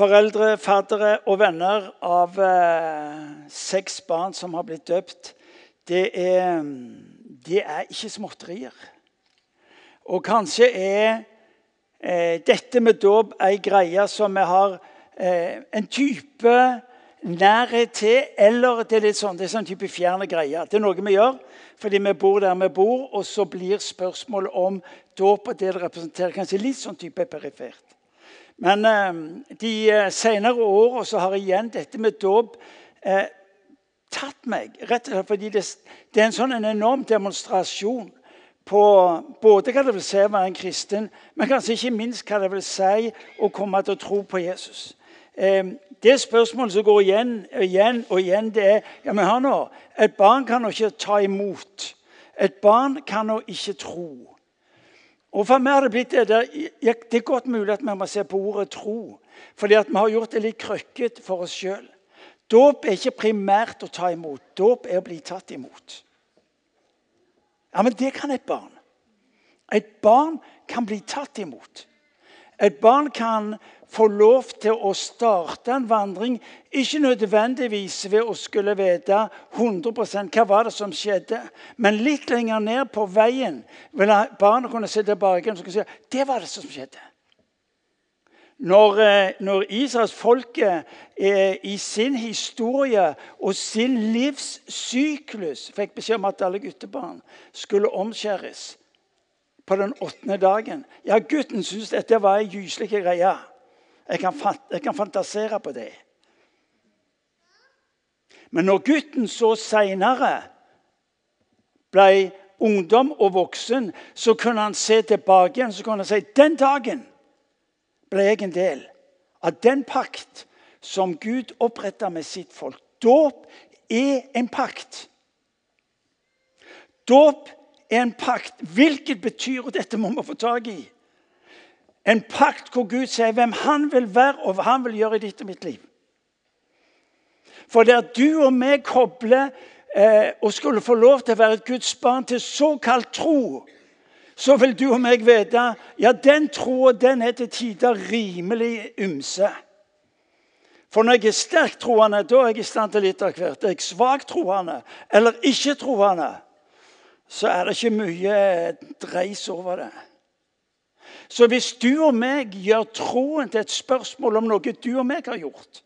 foreldre, faddere og venner av eh, seks barn som har blitt døpt, det er, det er ikke småtterier. Og kanskje er eh, dette med dåp ei greie som vi har eh, en type nærhet til, eller det er litt sånn, det er sånn type fjerne greie. Det er noe vi gjør fordi vi bor der vi bor, og så blir spørsmålet om dåp og det det representerer, kanskje litt sånn type perifert. Men eh, de eh, senere åra har igjen dette med dåp eh, tatt meg. Rett og slett fordi det, det er en sånn en enorm demonstrasjon på både hva det vil si å være en kristen, men kanskje ikke minst hva det vil si å komme til å tro på Jesus. Eh, det spørsmålet som går igjen og igjen, og igjen, det er ja, men hør nå, Et barn kan jo ikke ta imot. Et barn kan jo ikke tro. Og for meg har Det blitt det der, det er godt mulig at vi må se på ordet tro. Fordi at vi har gjort det litt krøkket for oss sjøl. Dåp er ikke primært å ta imot. Dåp er å bli tatt imot. Ja, Men det kan et barn. Et barn kan bli tatt imot. Et barn kan få lov til å starte en vandring, ikke nødvendigvis ved å skulle vite 100 hva var det som skjedde, men litt lenger ned på veien vil barnet kunne se tilbake og si det var det som skjedde. Når, eh, når israelsfolket eh, i sin historie og sin livssyklus fikk beskjed om at alle guttebarn skulle omskjæres på den åttende dagen Ja, gutten syntes dette var ei gyselig greie. Jeg kan, jeg kan fantasere på det. Men når gutten så seinere ble ungdom og voksen, så kunne han se tilbake igjen så kunne han si den dagen ble jeg en del av den pakt som Gud oppretta med sitt folk. Dåp er en pakt. Dåp er en pakt. Hvilket betyr Dette må vi få tak i. En pakt hvor Gud sier hvem han vil være og hva han vil gjøre i ditt og mitt liv. For der du og meg kobler eh, og skulle få lov til å være et Guds barn til såkalt tro, så vil du og meg vite ja, den troa er til tider rimelig ymse. For når jeg er sterkt troende, da er jeg i stand til litt av hvert. Er jeg svakt troende eller ikke troende, så er det ikke mye dreis over det. Så hvis du og meg gjør troen til et spørsmål om noe du og meg har gjort,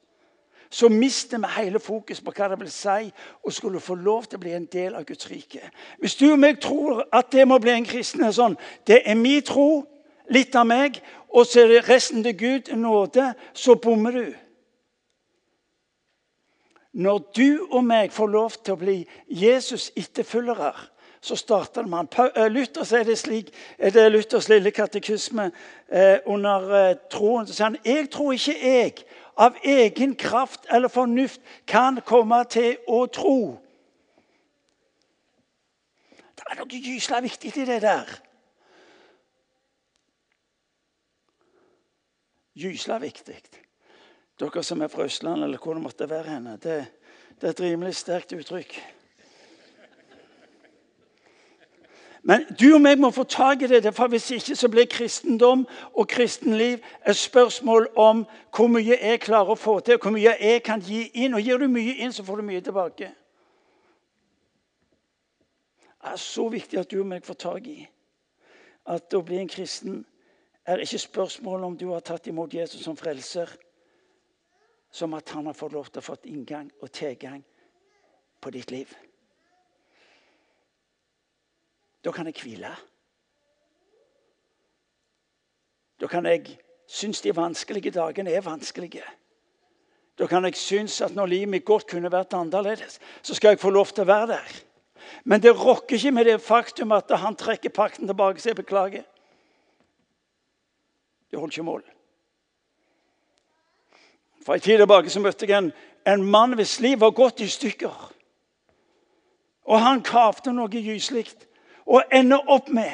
så mister vi hele fokus på hva det vil si å skulle få lov til å bli en del av Guds rike. Hvis du og meg tror at det må bli en kristen sånn, Det er min tro, litt av meg, og så er det resten til Gud nåde, så bommer du. Når du og meg får lov til å bli Jesus etterfølgere, så starta det med han. Eh, Luther sier det slik, det er Luthers lille katekisme eh, under eh, troen. Så sier han jeg tror ikke jeg av egen kraft eller fornuft kan komme til å tro. Det er noe gysla viktig i det der. Gysla viktig. Dere som er fra Østlandet, eller hvor det måtte være henne, det, det er et rimelig sterkt uttrykk. Men du og meg må få tak i det, for hvis ikke så blir kristendom og kristenliv et spørsmål om hvor mye jeg klarer å få til, hvor mye jeg kan gi inn. Og gir du mye inn, så får du mye tilbake. Det er så viktig at du og meg får tak i at å bli en kristen er ikke spørsmål om du har tatt imot Jesus som frelser, som at han har fått lov til å få inngang og tilgang på ditt liv. Da kan jeg hvile. Da kan jeg synes de vanskelige dagene er vanskelige. Da kan jeg synes at når livet mitt godt kunne vært annerledes, så skal jeg få lov til å være der. Men det rokker ikke med det faktum at han trekker pakten tilbake så jeg beklager. Det holder ikke mål. For En tid tilbake så møtte jeg en, en mann hvis liv var gått i stykker. Og han kavte noe gyselig og ender opp med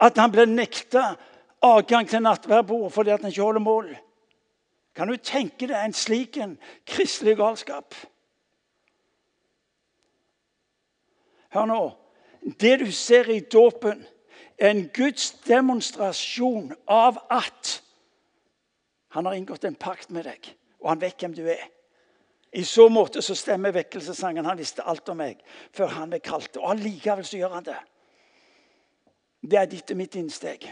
at han blir nekta adgang til nattverdbordet fordi han ikke holder mål. Kan du tenke deg en slik en kristelig galskap? Hør nå. Det du ser i dåpen, er en Guds demonstrasjon av at Han har inngått en pakt med deg, og han vet hvem du er. I så måte så stemmer vekkelsessangen. Han visste alt om meg før han ble kalt. Og allikevel så gjør han det. Det er ditt og mitt innsteg.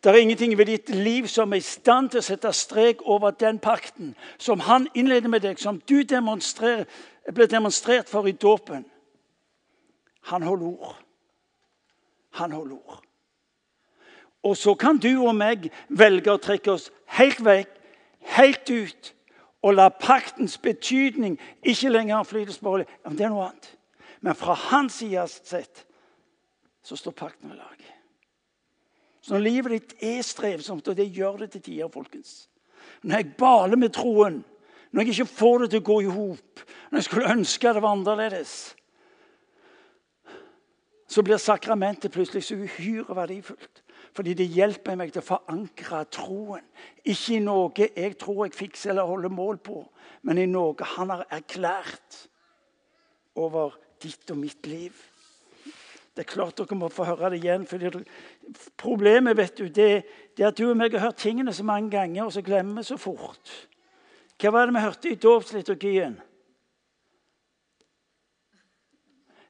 Det er ingenting ved ditt liv som er i stand til å sette strek over den pakten som han innleder med deg, som du ble demonstrert for i dåpen. Han holder ord. Han holder ord. Og så kan du og meg velge å trekke oss helt vekk, helt ut, og la paktens betydning ikke lenger flytes på olje. det. Det er noe annet. Men fra hans side sett så står pakten ved lag. Så når livet ditt er strevsomt, og det gjør det til tider, folkens Når jeg baler med troen, når jeg ikke får det til å gå i hop, når jeg skulle ønske det var annerledes så blir sakramentet plutselig så uhyre verdifullt. Fordi det hjelper meg til å forankre troen. Ikke i noe jeg tror jeg fikser eller holder mål på, men i noe han har erklært over ditt og mitt liv. Det er klart dere må få høre det igjen. for Problemet vet du, det, er at du og meg har hørt tingene så mange ganger, og så glemmer vi så fort. Hva var det vi hørte i dåpsliturgien?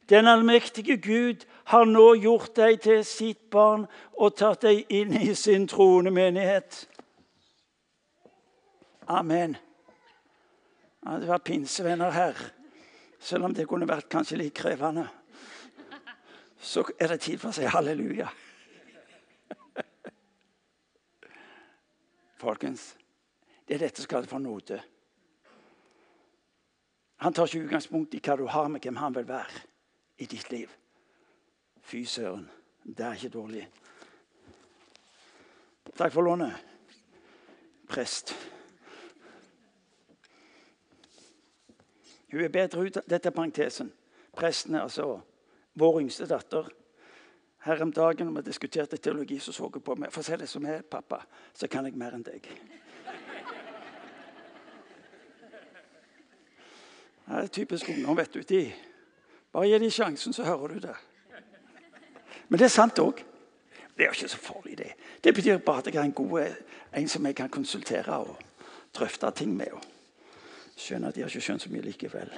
Den allmektige Gud har nå gjort deg til sitt barn og tatt deg inn i sin troende menighet. Amen. Ja, det var pinsevenner her, selv om det kunne vært kanskje litt krevende. Så er det tid for å si halleluja. Folkens, det er dette som kalles for nåde. Han tar ikke utgangspunkt i hva du har med hvem han vil være i ditt liv. Fy søren, det er ikke dårlig. Takk for lånet, prest. Hun er bedre ut Dette er parentesen. Presten er altså vår yngste datter. Her om dagen når vi diskuterte teologi, så så hun på meg. For å si det som er, pappa, så kan jeg mer enn deg. Det er typisk ungdom, vet du. De bare gi dem sjansen, så hører du det. Men det er sant òg. Det er ikke så farlig, det. Det betyr bare at jeg er en god en som jeg kan konsultere og drøfte ting med. Skjønner at de har ikke skjønt så mye likevel.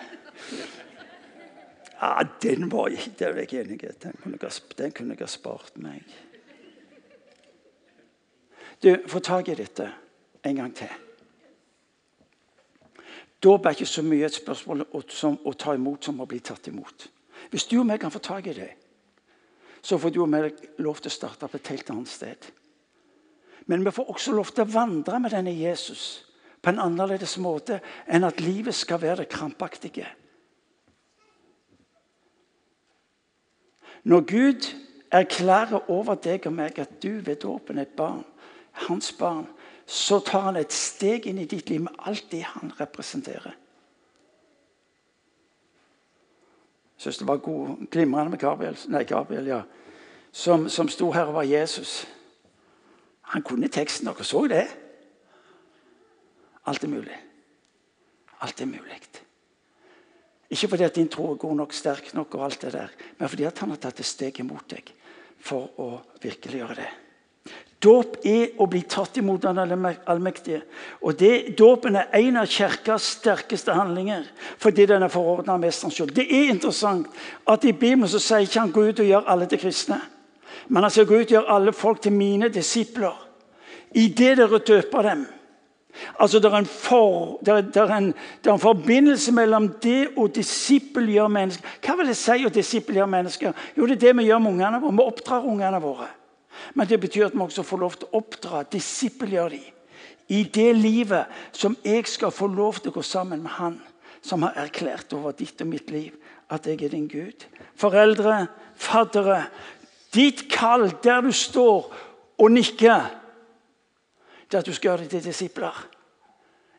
Ja, den var Det er jeg enig i. Den jeg, den kunne jeg ha spart meg. Du, få tak i dette en gang til. Dåp er ikke så mye et spørsmål som å ta imot som å bli tatt imot. Hvis du og meg kan få tak i det, så får du og meg lov til å starte på et helt annet sted. Men vi får også lov til å vandre med denne Jesus på en annerledes måte enn at livet skal være det krampaktige. Når Gud erklærer over deg og meg at du ved dåpen er et barn, hans barn, så tar han et steg inn i ditt liv med alt det han representerer. Jeg syns det var god, glimrende med Gabriel, nei, Gabriel ja, som, som sto her og var Jesus. Han kunne teksten. Dere så det? Alt er mulig. Alt er mulig. Ikke fordi at din tro er god nok, sterk nok, og alt det der, men fordi at han har tatt et steg imot deg for å virkeliggjøre det. Dåp er å bli tatt imot av den allmektige. Og Dåpen er en av kirkas sterkeste handlinger fordi den er forordna av mesteren sjøl. Det er interessant at i Bibelen så sier ikke han gå ut og gjør alle til kristne. Men han sier gå ut og gjør alle folk til mine disipler. I det dere døper dem. Altså, det er, for, det, er, det, er en, det er, en, forbindelse mellom det og disippelgjøre mennesker. Hva vil det si å disippelgjøre mennesker? Jo, det er det vi gjør med ungene våre. Vi oppdrar ungene våre. Men det betyr at vi også får lov til å oppdra, disippelgjøre dem i det livet som jeg skal få lov til å gå sammen med Han som har erklært over ditt og mitt liv at jeg er din Gud. Foreldre, faddere, ditt kall der du står og nikker, det er at du skal gjøre det til disipler.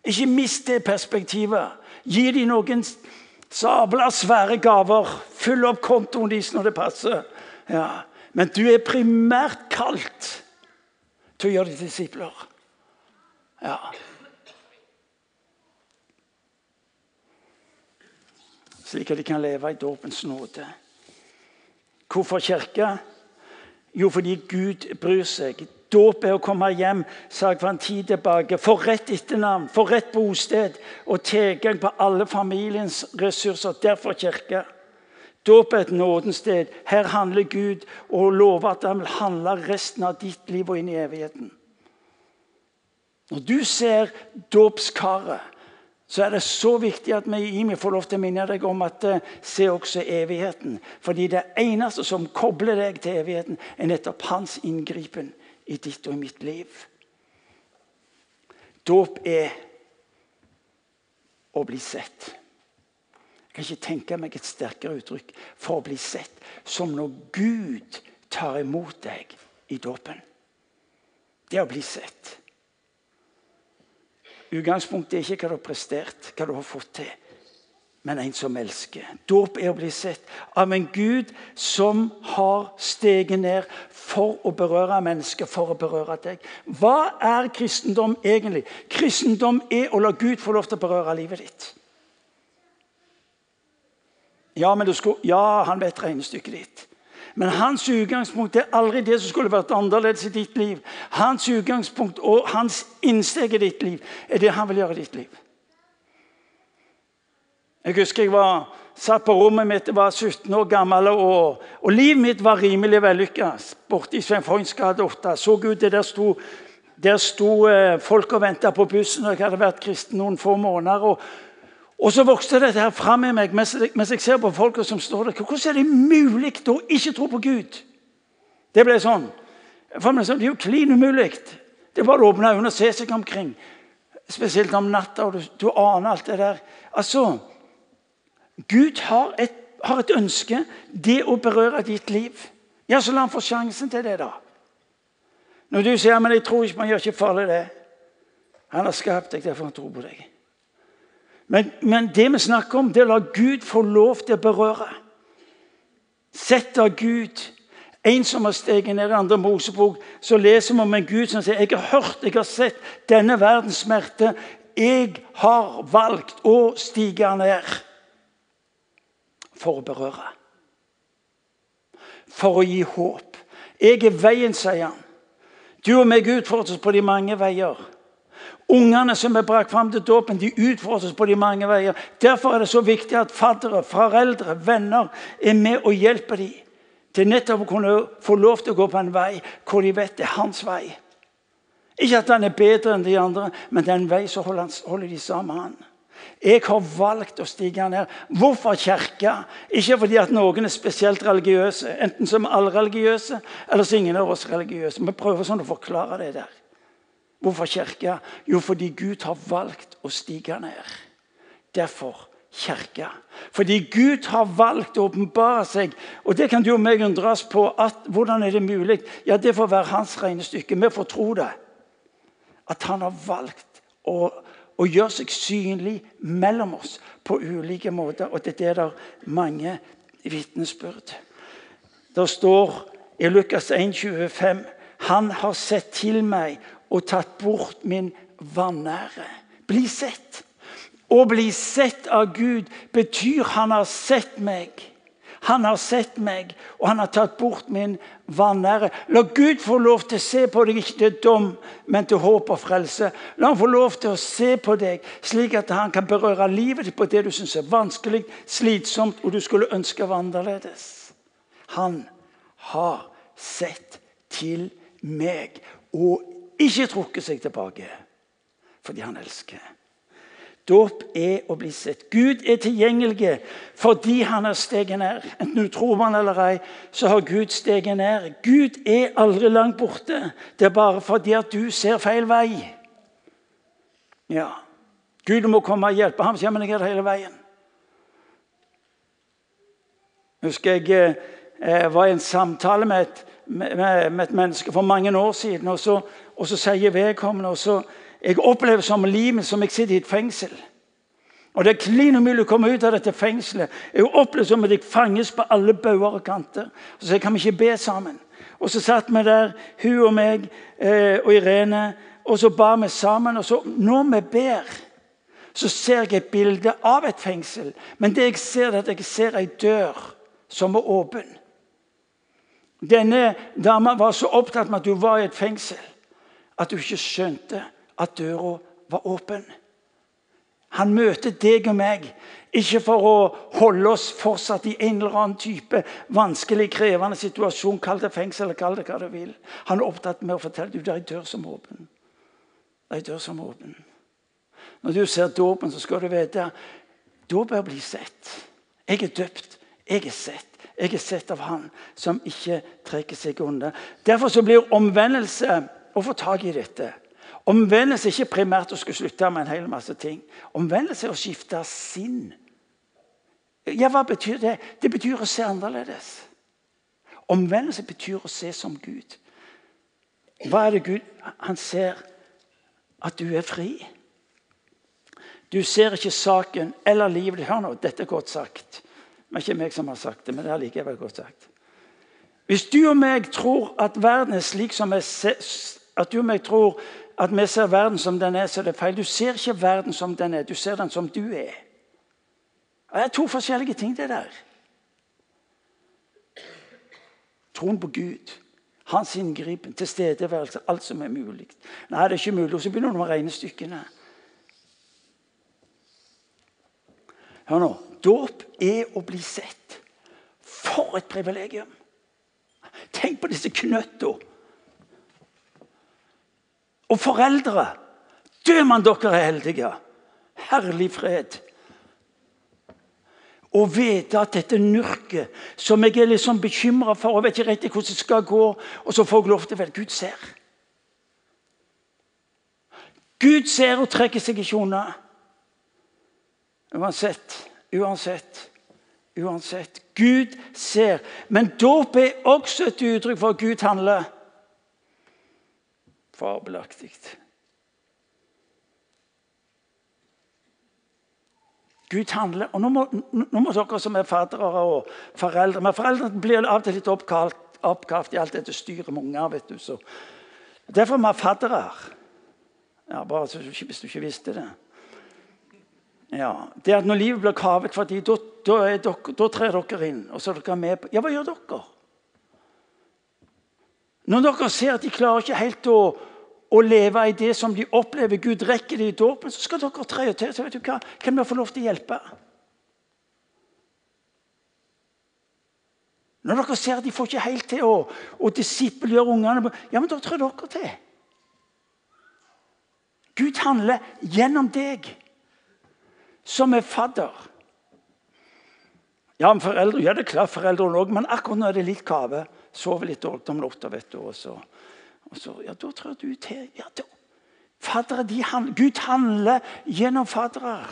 Ikke mist det perspektivet. Gi dem noen sabla svære gaver. Fyll opp kontoen deres når det passer. Ja. Men du er primært kalt til å gjøre deg disipler. Ja. Slik at de kan leve i dåpens nåde. Hvorfor kirke? Jo, fordi Gud bryr seg. Dåp er å komme hjem, sa jeg for en tid tilbake. Få rett etternavn, få rett bosted og tilgang på alle familiens ressurser. Derfor kirke. Dåp er et nådens sted. Her handler Gud og lover at han vil handle resten av ditt liv og inn i evigheten. Når du ser dåpskaret, så er det så viktig at vi i IMI får lov til å minne deg om at eh, ser også evigheten. Fordi det eneste som kobler deg til evigheten, er nettopp hans inngripen i ditt og i mitt liv. Dåp er å bli sett. Jeg kan ikke tenke meg et sterkere uttrykk for å bli sett som når Gud tar imot deg i dåpen. Det å bli sett. Utgangspunktet er ikke hva du har prestert, hva du har fått til, men en som elsker. Dåp er å bli sett av en Gud som har steget ned for å berøre mennesker, for å berøre deg. Hva er kristendom egentlig? Kristendom er å la Gud få lov til å berøre livet ditt. Ja, skulle, ja han vet regnestykket ditt. Men hans utgangspunkt er aldri det som skulle vært annerledes i ditt liv. Hans utgangspunkt og hans innsteg i ditt liv er det han vil gjøre i ditt liv. Jeg husker jeg var, satt på rommet mitt, jeg var 17 år gammel, og, og livet mitt var rimelig vellykka. Borte i Svein Foyns gate 8. Så ut det der sto, der sto eh, folk og venta på bussen, og jeg hadde vært kristen noen få måneder. og og så vokste dette her fram i meg mens, jeg ser på folka som står der. Hvordan er det mulig å ikke tro på Gud? Det ble sånn. Meg, Det er jo klin umulig. Det er bare å åpne øynene og se seg omkring. Spesielt om natta, og du, du aner alt det der. Altså, Gud har et, har et, ønske. Det å berøre ditt liv. Ja, så la han få sjansen til det, da. Når du sier men jeg tror ikke man gjør ikke farlig det. Han har skapt deg, derfor han tror på deg. Men, men, det vi snakker om, det er å la Gud få lov til å berøre. Sett av Gud. En som har steget ned i andre Mosebok, så leser vi om en Gud som sier jeg har hørt, jeg har sett denne verdens smerte. Jeg har valgt å stige ned for å berøre. For å gi håp. Jeg er veien, sier han. Du og meg utfordres på de mange veier. Ungene som er brakt fram til dåpen, de utfordres på de mange veier. Derfor er det så viktig at faddere, foreldre, venner er med og hjelper dem til nettopp å kunne få lov til å gå på en vei hvor de vet det er hans vei. Ikke at han er bedre enn de andre, men det er en vei som holder, de sammen med han. Jeg har valgt å stige ned. Hvorfor kirke? Ikke fordi at noen er spesielt religiøse. Enten som alle religiøse, eller så ingen av oss religiøse. Vi prøver sånn å forklare det der. Hvorfor kirke? Jo, fordi Gud har valgt å stige ned. Derfor kirke. Fordi Gud har valgt å åpenbare seg. Og det kan du og meg undres på. At, hvordan er det mulig? Ja, Det får være hans regnestykke. Vi får tro det. At han har valgt å, å gjøre seg synlig mellom oss på ulike måter. Og det er det mange vitnesbyrd. Det står i Lukas 1, 25, Han har sett til meg og tatt bort min vanære. Bli sett. Å bli sett av Gud betyr han har sett meg. Han har sett meg, og han har tatt bort min vanære. La Gud få lov til å se på deg, ikke til dom, men til håp og frelse. La han få lov til å se på deg, slik at han kan berøre livet ditt på det du syns er vanskelig, slitsomt, og du skulle ønske var annerledes. Han har sett til meg. Og ikke trukket seg tilbake fordi han elsker. Dåp er å bli sett. Gud er tilgjengelig fordi han har steget ned. Enten du tror man eller ei, så har Gud steget ned. Gud er aldri langt borte. Det er bare fordi at du ser feil vei. Ja, Gud må komme og hjelpe ham, kommer jeg hele veien. Jeg husker jeg eh, var i en samtale med et, med, med et menneske for mange år siden. og så og så sier vedkommende og så, Jeg opplever som livet som jeg sitter i et fengsel. Og Det er klin umulig å komme ut av dette fengselet. Jeg opplever som at jeg fanges på alle bauger og kanter. Og så kan vi ikke be sammen. Og Så satt vi der, hun og meg eh, og Irene, og så ba vi sammen. Og så, når vi ber, så ser jeg et bilde av et fengsel. Men det jeg ser, er at jeg ser ei dør som er åpen. Denne dama var så opptatt med at hun var i et fengsel, at du ikke skjønte at døra var åpen. Han møter deg og meg ikke for å holde oss fortsatt i en eller annen type vanskelig, krevende situasjon. Kall det fengsel kall det hva du vil. Han er opptatt med å fortelle du, det er en dør som er åpen. Det er en dør som er åpen. Når du ser dåpen, så skal du vite dåp å bli sett. Jeg er døpt. Jeg er sett. Jeg er sett av Han som ikke trekker seg unna. Derfor så blir omvendelse å få tak i dette. Omvendelse er ikke primært å skulle slutte med en hel masse ting. Omvendelse er å skifte sinn. Ja, Hva betyr det? Det betyr å se annerledes. Omvendelse betyr å se som Gud. Hva er det Gud Han ser at du er fri. Du ser ikke saken eller livet. Hør nå, dette er godt sagt. Det er ikke meg som har sagt det, men det er likevel godt sagt. Hvis du og meg tror at verden er slik som vi ser, at du og meg tror at vi ser verden som den er, så er det feil. Du ser ikke verden som den er, du ser den som du er. Det er to forskjellige ting, det der. Troen på Gud, hans inngripen, tilstedeværelse, alt som er mulig. Nei, det er ikke mulig. Og så begynner du med regnestykkene. Hør nå. Dåp er å bli sett. For et privilegium! Tenk på disse knøtta. Og foreldre. Dømann, man dere er heldige! Herlig fred. Å vite at dette nurket, som jeg er litt sånn bekymra for og vet ikke riktig hvordan det skal gå, og så får jeg lov til å velge Gud ser. Gud ser og trekker seg ikke unna. Uansett. Uansett. Uansett. Gud ser. Men dåp er også et uttrykk for at Gud handler. Fabelaktig. Gud handler. Og nå må, nå må, dere som er faddere og foreldre Men foreldrene blir av og til litt oppkalt, i alt dette styret med unger. vet du, så. Derfor er vi faddere. Ja, bare hvis du ikke visste det. Ja, det at Når livet blir kavet for dem, da, trer dere inn. og så er dere med på, Ja, hva gjør dere? Når dere ser at de klarer ikke helt å, å leve i det som de opplever Gud rekker det i dåpen, så skal dere tre til. så vet du hva, Kan vi få lov til å hjelpe? Når dere ser at de får ikke helt til å, å disippelgjøre ungene, ja, men da trør dere til. Gud handler gjennom deg som er fadder. Ja, men foreldre, ja, det er klart foreldrene òg, men akkurat nå er det litt kave. Sover litt dårlig om natta, vet du. Og så, og så, ja, da tror du til. Ja, da. Faddere, handler, Gud handler gjennom faddere.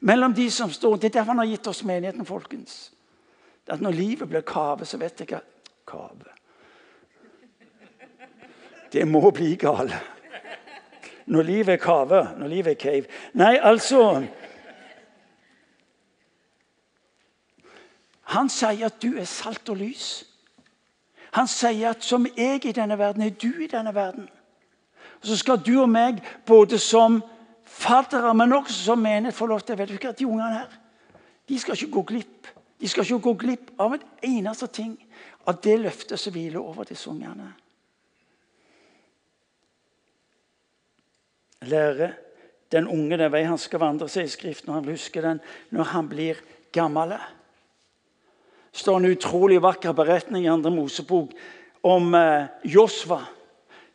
Mellom de som står Det er derfor han har gitt oss menigheten, folkens. At Når livet blir kave, så vet jeg ikke, Kave Det må bli gale. Når livet er kave, når livet er cave Nei, altså Han sier at du er salt og lys. Han sier at som jeg i denne verden, er du i denne verden. Og Så skal du og meg, både som faddere, men også som menighet, få lov til vet du at De ungene her de skal ikke gå glipp De skal ikke gå glipp av en eneste ting av det løftet som hviler over disse ungene. Lære den unge den vei han skal vandre seg i Skriften, når han husker den når han blir gammel står en utrolig vakker beretning i andre Mosebok om eh, Josva.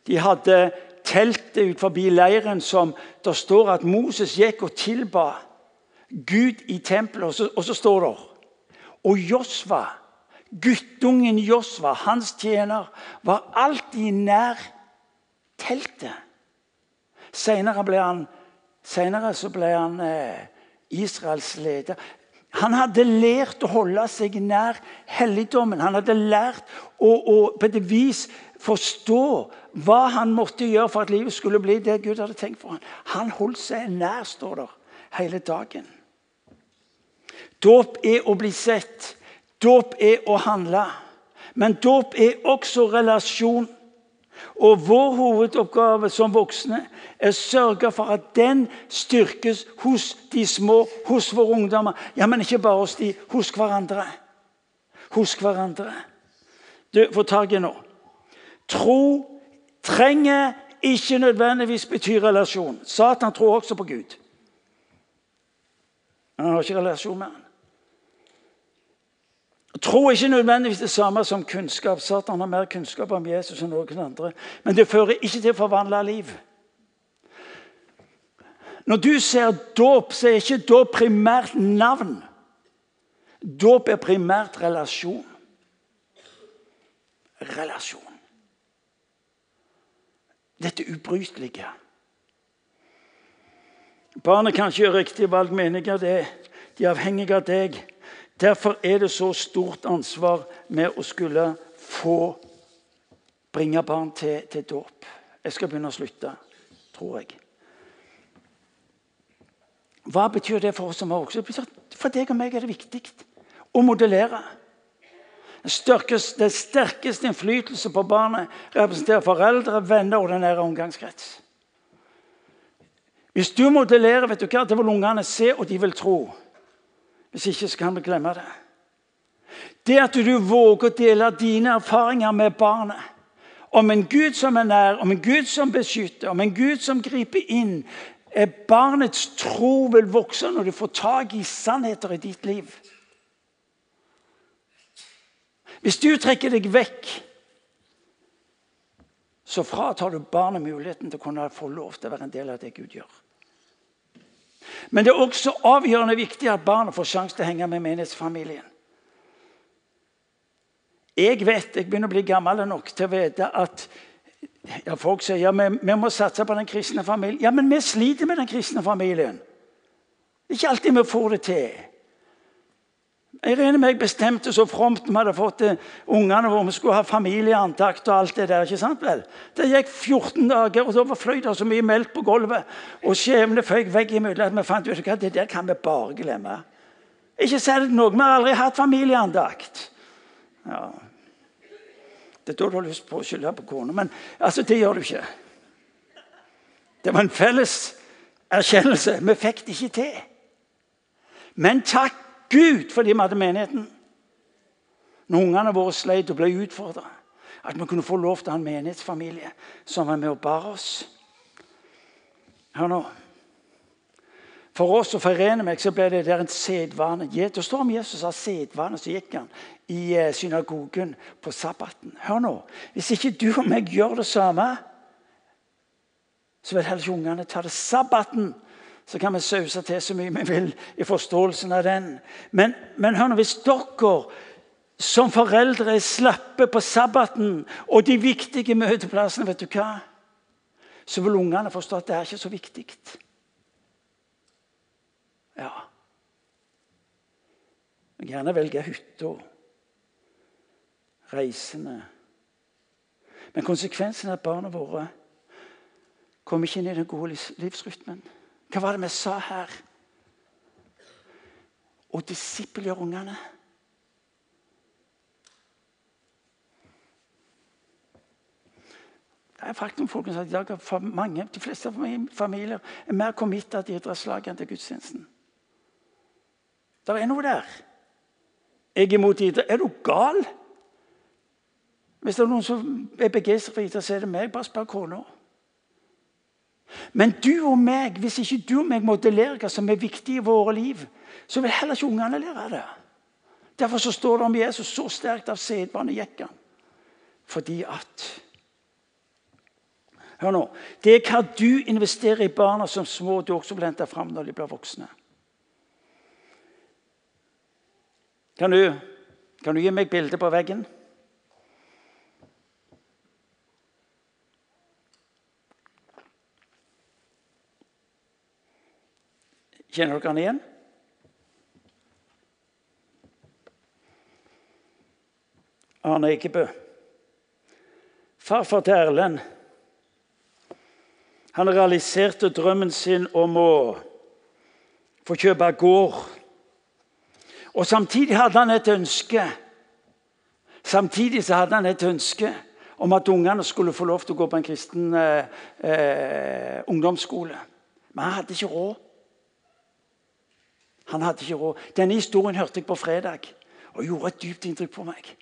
De hadde teltet ut forbi leiren som det står at Moses gikk og tilba Gud i tempelet. Og så, og så står det Og Josva, guttungen Josva, hans tjener, var alltid nær teltet. Senere ble han, senere ble han eh, Israels leder. Han hadde lært å holde seg nær helligdommen. Han hadde lært å, å på et vis forstå hva han måtte gjøre for at livet skulle bli det Gud hadde tenkt for ham. Han holdt seg nær, står der, hele dagen. Dåp er å bli sett. Dåp er å handle. Men dåp er også relasjon. Og vår hovedoppgave som voksne er å sørge for at den styrkes hos de små, hos våre ungdommer. Ja, men ikke bare hos de, hos hverandre. Hos hverandre. du får tak i nå. Tro trenger ikke nødvendigvis bety relasjon. Satan tror også på Gud. Men han har ikke relasjon med han. Tro er ikke nødvendigvis det samme som kunnskap. Satan har mer kunnskap om Jesus enn noen andre. Men det fører ikke til å forvandle liv. Når du ser dåp, så er ikke dåp primært navn. Dåp er primært relasjon. Relasjon. Dette ubrytelige. Barnet kan ikke gjøre riktig valg, det. De er avhengige av deg. Derfor er det så stort ansvar med å skulle få bringe barn til, til dåp. Jeg skal begynne å slutte, tror jeg. Hva betyr det for oss som har vokst For deg og meg er det viktig å modellere. Den sterkeste innflytelse på barnet representerer foreldre, venner og den nære omgangskrets. Hvis du modellerer, vet du hva, det vil ungene se, og de vil tro. Hvis ikke, så kan vi glemme det. Det at du våger å dele dine erfaringer med barnet om en Gud som er nær, om en Gud som beskytter, om en Gud som griper inn, er barnets tro vil vokse når du får tak i sannheter i ditt liv. Hvis du trekker deg vekk, så fratar du barnet muligheten til å kunne få lov til å være en del av det Gud gjør. Men det er også avgjørende viktig at barna får sjanse til å henge med menighetsfamilien. Jeg vet, jeg begynner å bli gammel nok til å vite at ja, Folk sier ja, vi, vi må satse på den kristne familien. Ja, Men vi sliter med den kristne familien. Det er ikke alltid vi får det til. Jeg regner med jeg bestemte så fromt vi hadde fått ungene hvor vi skulle ha familieantakt og alt det der. ikke sant vel? Det gikk 14 dager, og da fløy det så mye melk på gulvet. Og skjevene føyk veggimellom at vi fant ut at det der kan vi bare glemme. Ikke si det noe, vi har aldri hatt familieandakt. Ja, det er da du har lyst på å skylde på kona. Men altså, det gjør du ikke. Det var en felles erkjennelse. Vi fikk det ikke til. Men takk Gud fordi vi hadde menigheten. Når ungene våre sleit og ble utfordra. At vi kunne få lov til å ha en menighetsfamilie som var med og bar oss. Hør nå. For oss å forene meg, så ble det der en sedvane. Det står om Jesus har sedvane, så gikk han i eh, synagogen på sabbaten. Hør nå. Hvis ikke du og meg gjør det samme, så vil heller ikke ungene ta det. Sabbaten så kan vi sause til så mye vi vil i forståelsen av den. Men, men hør nå, hvis dere som foreldre er slappe på sabbaten og de viktige møteplassene, vet du hva? så vil ungene forstå at det er ikke så viktig. Ja. Jeg gjerne velge hytta. Reisende. Men konsekvensen er at barna våre kommer ikke inn i den gode livsrytmen. Hva var det vi sa her? Å disippelgjøre ungene. Det er faktum folkens, at i dag for mange, De fleste familier er mer committa til idrettslaget enn til gudstjenesten. Det er noe der. Jeg er imot idrett. Er du gal? Hvis det er noen som er begeistret for idrett, så er det meg. Bare spør kona. Men du og meg, hvis ikke du og meg modellerer hva som er viktig i våre liv, så vil heller ikke ungene lære det. Derfor så står det om Jesus så sterkt av sedvane gikk han. Fordi at Hør nå. Det er hva du investerer i barna som små, du også vil hente fram når de blir voksne. Kan du, kan du gi meg bilde på veggen? Kjenner dere han igjen? Arne Ekebø. Farfar til Erlend. Han realiserte drømmen sin om å få kjøpe gård og Samtidig hadde han et ønske Samtidig så hadde han et ønske om at ungene skulle få lov til å gå på en kristen eh, eh, ungdomsskole. Men han hadde ikke råd. Han hadde ikke råd. Denne historien hørte jeg på fredag og gjorde et dypt inntrykk på meg.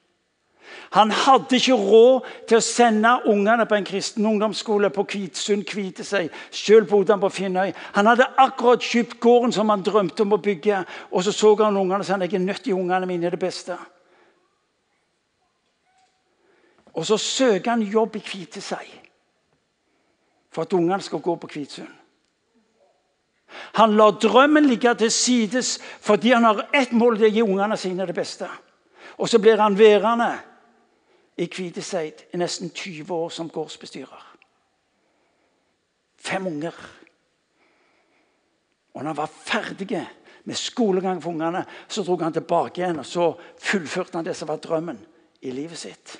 Han hadde ikke råd til å sende ungene på en kristen ungdomsskole på Kvitsund. Kvitesøy. Selv bodde han på Finnøy. Han hadde akkurat kjøpt gården som han drømte om å bygge. Og så så han ungene og sa jeg er nødt til ungene mine det beste. Og så søker han jobb i Kviteseid for at ungene skal gå på Kvitsund. Han lar drømmen ligge til sides fordi han har ett mål, det å gi ungene sine det beste. Og så blir han værende i Kviteseid i nesten 20 år som gårdsbestyrer. Fem unger. Og når han var ferdig med skolegang for ungene, så dro han tilbake igjen og så fullførte han det som var drømmen i livet sitt.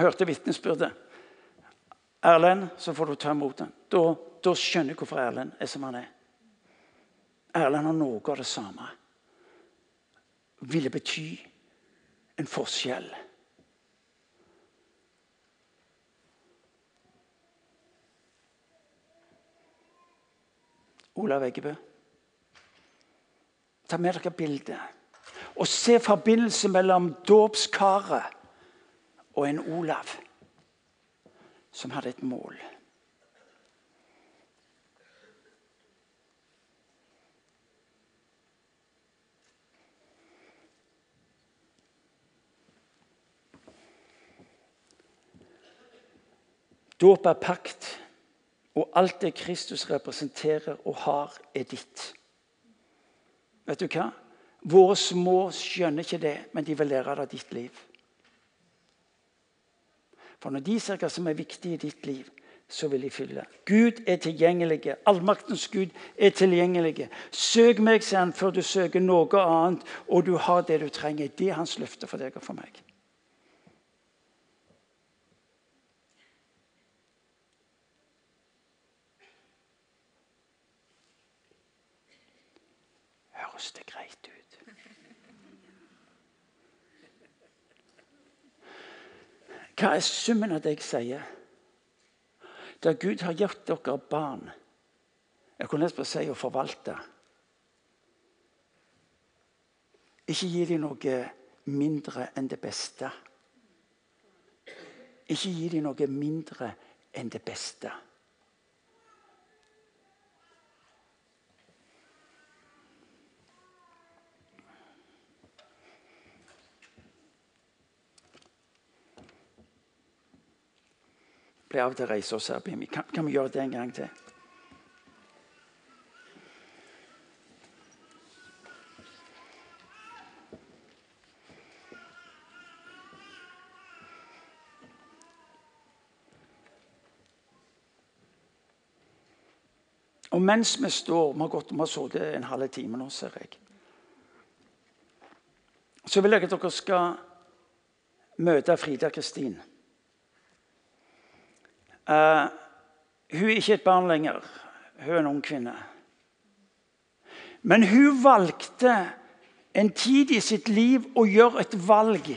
Hørte vitnesbyrdet. Erlend, så får du ta imot den. Da, da skjønner jeg hvorfor Erlend er som han er. Erlend har noe av det samme. Ville bety en forskjell. Olav Eggebø. Ta med dere bildet. Og se forbindelsen mellom dåpskaret og en Olav som hadde et mål. Dåp er pakt, og alt det Kristus representerer og har, er ditt. Vet du hva? Våre små skjønner ikke det, men de vil lære det av ditt liv. For når de ser hva som er viktig i ditt liv, så vil de fylle. Gud er tilgjengelig. Allmaktens Gud er tilgjengelig. Søk meg, sier han, før du søker noe annet, og du har det du trenger. Det er hans løfte for deg og for meg. Høres det greit ut? Hva er summen av det jeg sier? Der Gud har gitt dere barn Jeg kunne nesten si å forvalte. Ikke gi dem noe mindre enn det beste. Ikke gi dem noe mindre enn det beste. Pleier av og til å reise oss her. Kan, kan vi gjøre det en gang til? Og mens vi står Vi har gått, vi sittet en halv time nå, ser jeg. Så vil jeg at dere skal møte Frida Kristin. Uh, hun er ikke et barn lenger. Hun er en ung kvinne. Men hun valgte en tid i sitt liv å gjøre et valg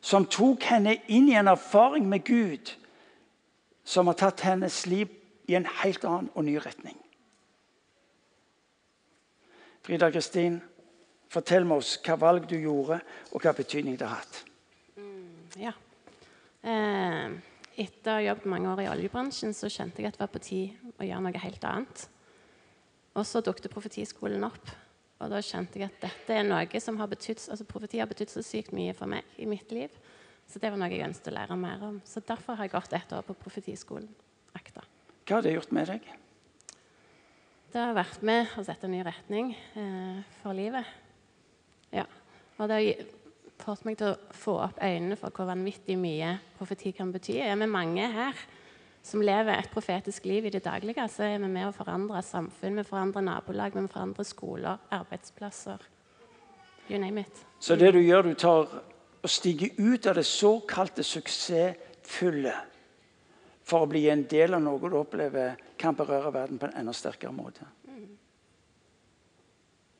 som tok henne inn i en erfaring med Gud som har tatt hennes liv i en helt annen og ny retning. Frida Kristin, fortell meg oss hva valg du gjorde, og hva betydning det har hatt. Mm, ja. Eh, etter å ha jobbet mange år i oljebransjen så kjente jeg at det var på tide å gjøre noe helt annet. Og så dukket Profetiskolen opp. Og da kjente jeg at dette er noe som har betydd altså profeti har betydd så sykt mye for meg i mitt liv. Så det var noe jeg ønsket å lære mer om. Så derfor har jeg gått ett år på Profetiskolen. Akta. Hva har det gjort med deg? Det har vært med å sette en ny retning eh, for livet. Ja. Og det har fått meg til å få opp øynene for hvor vanvittig mye profeti kan bety. Er vi mange her som lever et profetisk liv i det daglige, så er vi med å forandre samfunn, vi forandrer nabolag, vi forandrer skoler, arbeidsplasser. You name it. Så det du gjør, du tar og stiger ut av det såkalte suksessfulle for å bli en del av noe du opplever kan berøre verden på en enda sterkere måte. Mm.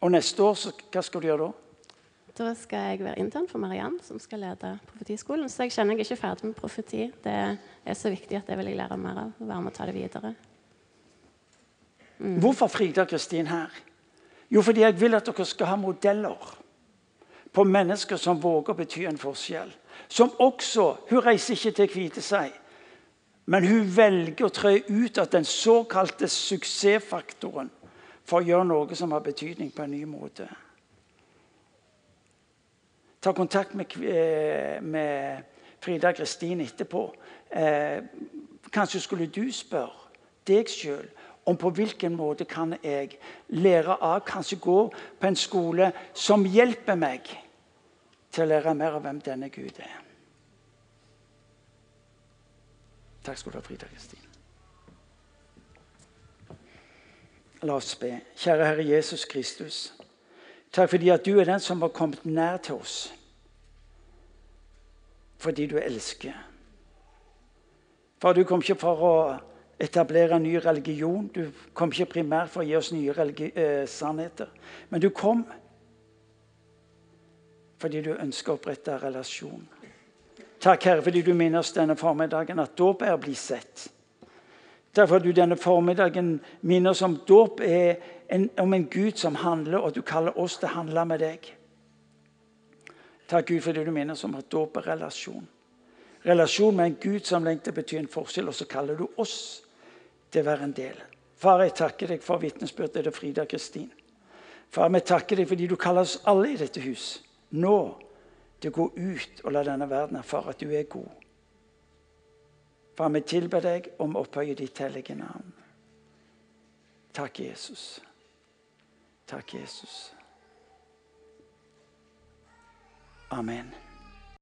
Og neste år, så, hva skal du gjøre da? Da skal jeg være intern for Mariann, som skal lede profetiskolen. Så jeg kjenner jeg er ikke ferdig med profeti. Det er så viktig at det vil jeg lære mer av. Være med å ta det videre. Mm. Hvorfor Frida Kristin her? Jo, fordi jeg vil at dere skal ha modeller på mennesker som våger å bety en forskjell. Som også Hun reiser ikke til Kviteseid, men hun velger å trø ut av den såkalte suksessfaktoren for å gjøre noe som har betydning på en ny måte. Ta kontakt med, eh, med Frida Kristin etterpå. Eh, kanskje skulle du spørre deg sjøl om på hvilken måte kan jeg lære av, kanskje gå på en skole som hjelper meg til å lære mer av hvem denne Gud er. Takk skal du ha, Frida Kristin. La oss be. Kjære Herre Jesus Kristus. Takk fordi at du er den som har kommet nær til oss. Fordi du elsker. For du kom ikke for å etablere en ny religion. Du kom ikke primært for å gi oss nye eh, sannheter. Men du kom fordi du ønsker å opprette relasjon. Takk, Herre, fordi du minner oss denne formiddagen at dåp er å bli sett. Takk for at du denne formiddagen minner oss om dåp er en, om en Gud som handler, og at du kaller oss til å handle med deg. Takk, Gud, fordi du minner oss om at dåp er relasjon. Relasjon med en Gud som lengter betyr en forskjell, og så kaller du oss til å være en del. Far, jeg takker deg for vitnesbyrdet til Frida Kristin. Far, vi takker deg fordi du kaller oss alle i dette hus nå til å gå ut og la denne verden erfare at du er god. Far, vi tilber deg om å opphøye ditt hellige navn. Takk, Jesus. Takk, Jesus. Amen.